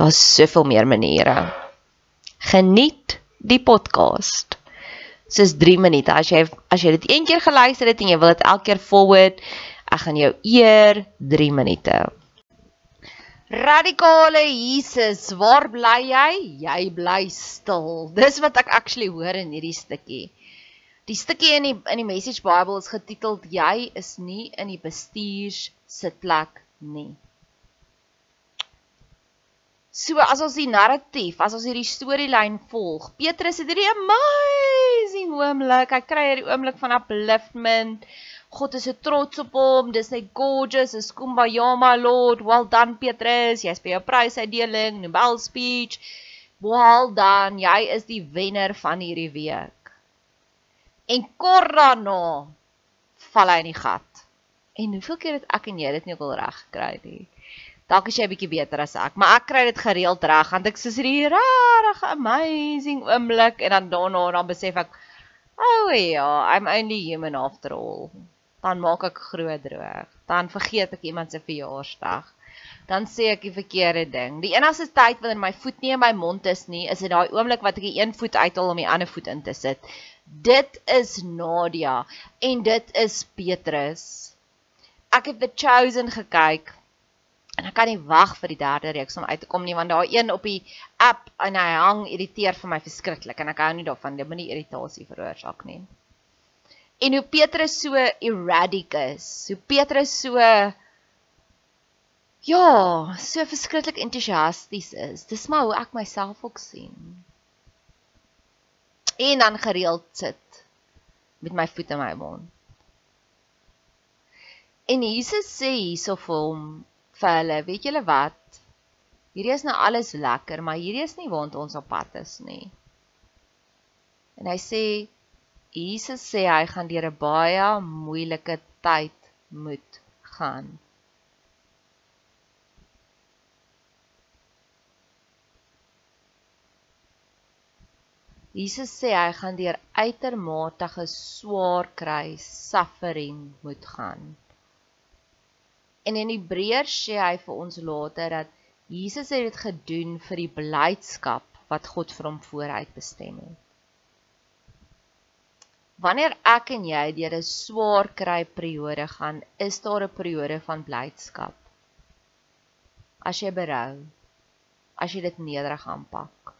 Daar's soveel meer maniere. Geniet die podcast. Dis 3 minute. As jy as jy dit een keer geluister het en jy wil dit elke keer forward, ek gaan jou eer 3 minute. Radikale Jesus, waar bly jy? Jy bly stil. Dis wat ek actually hoor in hierdie stukkie. Die stukkie in die in die Message Bible is getiteld Jy is nie in die bestuurs sitplek nie. So as ons die narratief, as ons hierdie storielyn volg, Petrus het hierdie amazing oomblik. Hy kry hierdie oomblik van upliftment. God is so trots op hom. Dis net gorgeous. Is kumbaya my lord. Well done Petrus. Jy's by jou prysuitdeling, Nobel speech. Well done. Jy is die wenner van hierdie week. En daarna val hy in die gat. En hoeveel keer het ek en jy dit nie al reg gekry nie? Dalk is jy 'n bietjie beter as ek, maar ek kry dit gereeld reg want ek sê hierdie rarige amazing oomblik en dan daarna dan besef ek oh ja, I'm only human after all. Dan maak ek groot droog. Dan vergeet ek iemand se verjaarsdag. Dan sê ek die verkeerde ding. Die enigste tyd wanneer my voet nie in my mond is nie, is dit daai oomblik wat ek die een voet uithaal om die ander voet in te sit. Dit is Nadia en dit is Petrus. Ek het The Chosen gekyk en ek kan nie wag vir die derde reeks om uit te kom nie want daai een op die app en hy hang irriteer vir my verskriklik en ek hou nie daarvan dit moenie irritasie veroorsaak nie. En hoe Petrus so erratic is, hoe Petrus so ja, so verskriklik entoesiasties is. Dis maar hoe ek myself ook sien. En dan gereeld sit met my voete in my mond. En Jesus sê hierso vir hom vir hulle, weet julle wat? Hierdie is nou alles lekker, maar hierdie is nie waar ons op pad is nie. En hy sê Jesus sê hy gaan deur 'n baie moeilike tyd moet gaan. Jesus sê hy gaan deur uitermate geswaar kry, suffering moet gaan. En in Hebreërs sê hy vir ons later dat Jesus het dit gedoen vir die blydskap wat God vir hom vooruit bestem het. Wanneer ek en jy deur 'n swaar kry periode gaan, is daar 'n periode van blydskap. As jy berou, as jy dit nederig aanpak.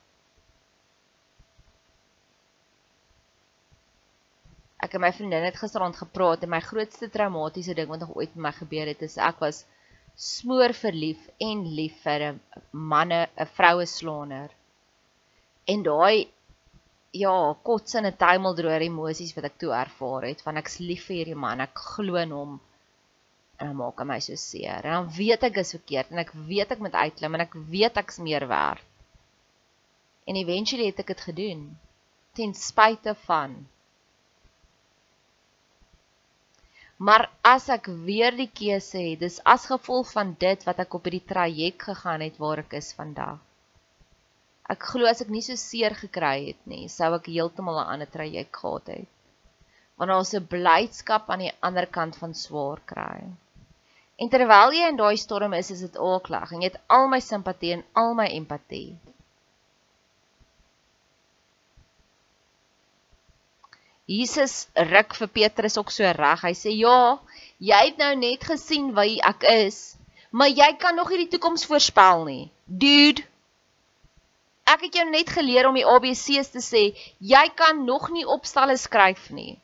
Ek en my vriendin het gisteraand gepraat en my grootste traumatiese ding wat nog ooit met my gebeur het is ek was smoor verlief en lief vir 'n manne 'n vroue slaaner. En daai ja, kotsende tuimeldroër emosies wat ek toe ervaar het van ek's lief vir hierdie man, ek glo in hom en dan maak hy my so seer. En dan weet ek is verkeerd en ek weet ek moet uitklim en ek weet ek's meer werd. En eventually het ek dit gedoen ten spyte van Maar as ek weer die keuse het, dis as gevolg van dit wat ek op hierdie traject gegaan het waar ek is vandag. Ek glo as ek nie so seer gekry het nie, sou ek heeltemal 'n ander traject gehad het. Want daar's 'n blydskap aan die ander kant van swaar kry. En terwyl jy in daai storm is, is dit ooklag en jy het al my simpatie en al my empatie. Jesus ruk vir Petrus ook so reg. Hy sê: "Ja, jy het nou net gesien wie ek is, maar jy kan nog nie die toekoms voorspel nie. Dude, ek het jou net geleer om die ABC's te sê. Jy kan nog nie opstalle skryf nie."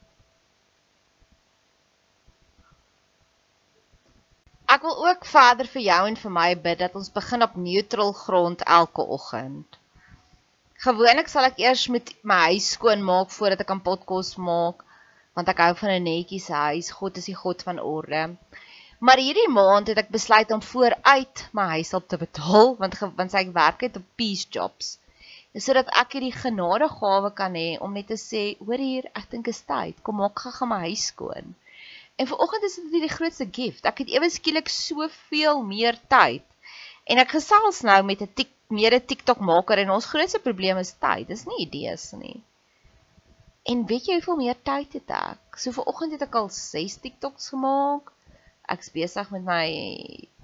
Ek wil ook verder vir jou en vir my bid dat ons begin op neutral grond elke oggend. Gewoonlik sal ek eers met my huis skoon maak voordat ek 'n potkos maak, want ek hou van 'n netjies huis. God is die God van orde. Maar hierdie maand het ek besluit om vooruit my huis op te betaal, want want ek werk het op peace jobs. Sodat ek hierdie genadegawe kan hê om net te sê, hoor hier, ek dink is tyd, kom maak gou my huis skoon. En vanoggend is dit die grootste gift. Ek het ewe skielik soveel meer tyd. En ek gesels nou met 'n 'n TikTok maker en ons grootste probleem is tyd. Dis nie idees nie. En weet jy hoeveel meer tyd het ek? So vanoggend het ek al 6 TikToks gemaak. Ek's besig met my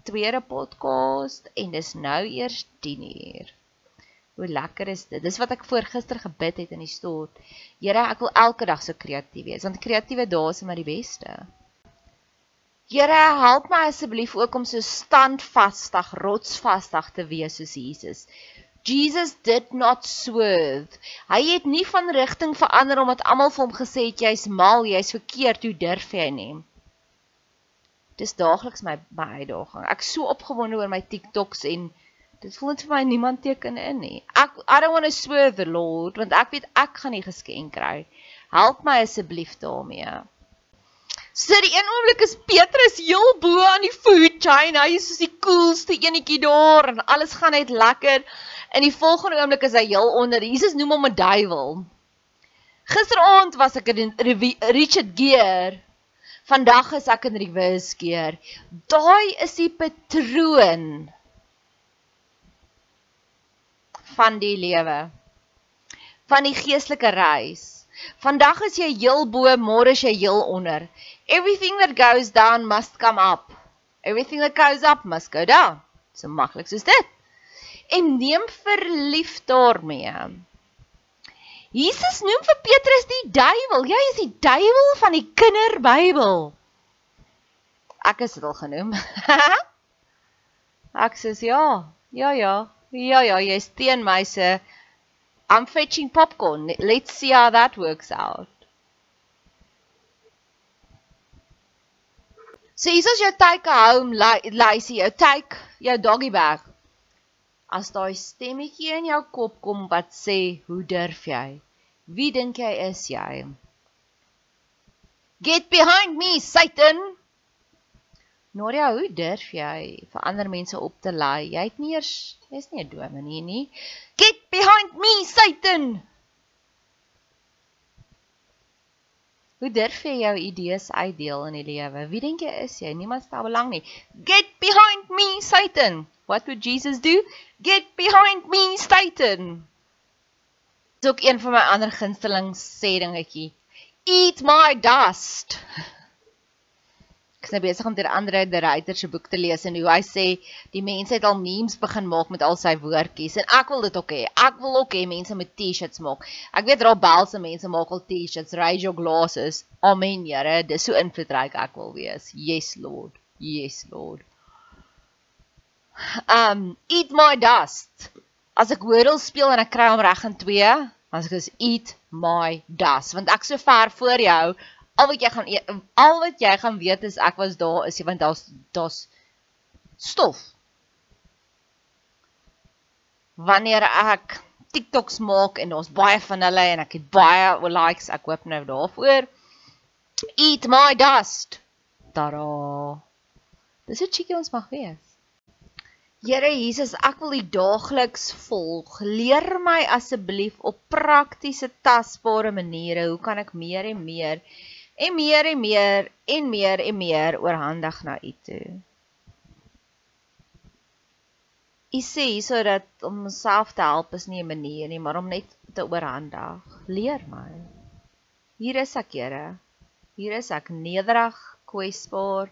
tweede podcast en dis nou eers 10 uur. Hoe lekker is dit? Dis wat ek voor gister gebid het in die stort. Here, ek wil elke dag so kreatief wees want kreatiewe dae is maar die beste. Here, help my asseblief ook om so standvastig, rotsvastig te wees soos Jesus. Jesus did not swerve. Hy het nie van rigting verander omdat almal vir hom gesê het jy's mal, jy's verkeerd, hoe durf jy nie? Dis daagliks my my uitdaging. Ek so opgewonde oor my TikToks en dit voel net vir my niemand teken in nie. Ek I don't want to swerve the Lord want ek weet ek gaan nie geskenk kry. Help my asseblief daarmee. So die een oomblik is Petrus heel bo aan die food chain. Hy is soos die coolste enetjie daar en alles gaan net lekker. In die volgende oomblik is hy heel onder. Jesus noem hom 'n duiwel. Gisteraand was ek in Richard Gere. Vandag is ek in Reverse Gere. Daai is die patroon van die lewe. Van die geestelike reis. Vandag is jy heel bo, môre is jy heel onder. Everything that goes down must come up. Everything that goes up must go down. So maklik soos dit. En neem verlief daarmee. Jesus noem vir Petrus die duiwel. Jy is die duiwel van die kinderbybel. Ek is dit al genoem. Ek sê ja. Ja ja. Ja ja, jy's teen my se I'm fetching popcorn. Let's see how that works out. So hier is jou take home lysie, jou take, jou doggy bag. As daai stemmetjie in jou kop kom wat sê, "Hoe durf jy? Wie dink jy is jy?" Get behind me, Satan. Noria, hoe durf jy vir ander mense op te lei? Jy het nie eers, jy's nie 'n dominee nie. Get behind me, Satan. Hoe durf jy jou idees uitdeel in die lewe? Wie dink jy is jy? Niemand stel belang nie. Get behind me, Satan. What would Jesus do? Get behind me, Satan. Dis ook een van my ander gunsteling sê dingetjie. Eat my dust. Ek is nou besig om deur Andre de Ruyter se boek te lees en hoe hy sê die mense het al memes begin maak met al sy woordjies en ek wil dit ook hê. Ek wil ook hê mense moet T-shirts maak. Ek weet Robel se mense maak al T-shirts, raise your glasses. Amen, Here. Dis so invloedryk ek wil wees. Yes, Lord. Yes, Lord. Um eat my dust as ek Wordle speel en ek kry hom reg in 2, dan sê ek eat my dust want ek so ver voor jou. Al wat jy gaan al wat jy gaan weet is ek was daar is want daar's daar's stof. Wanneer ek TikToks maak en daar's baie van hulle en ek het baie likes, ek hoop nou daarvoor. Eat my dust. Tada. Dis 'n chickie ons mag wees. Here Jesus, ek wil U daagliks volg. Leer my asseblief op praktiese tasbare maniere hoe kan ek meer en meer en meer en meer en meer en meer oorhandig na U toe. U sê hierso dat om myself te help is nie 'n manier nie, maar om net te oorhandig. Leer my. Hier is ek, Here. Hier is ek nederig, kwesbaar,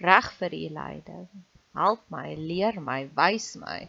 reg vir U leiding. Help my, leer my, wys my.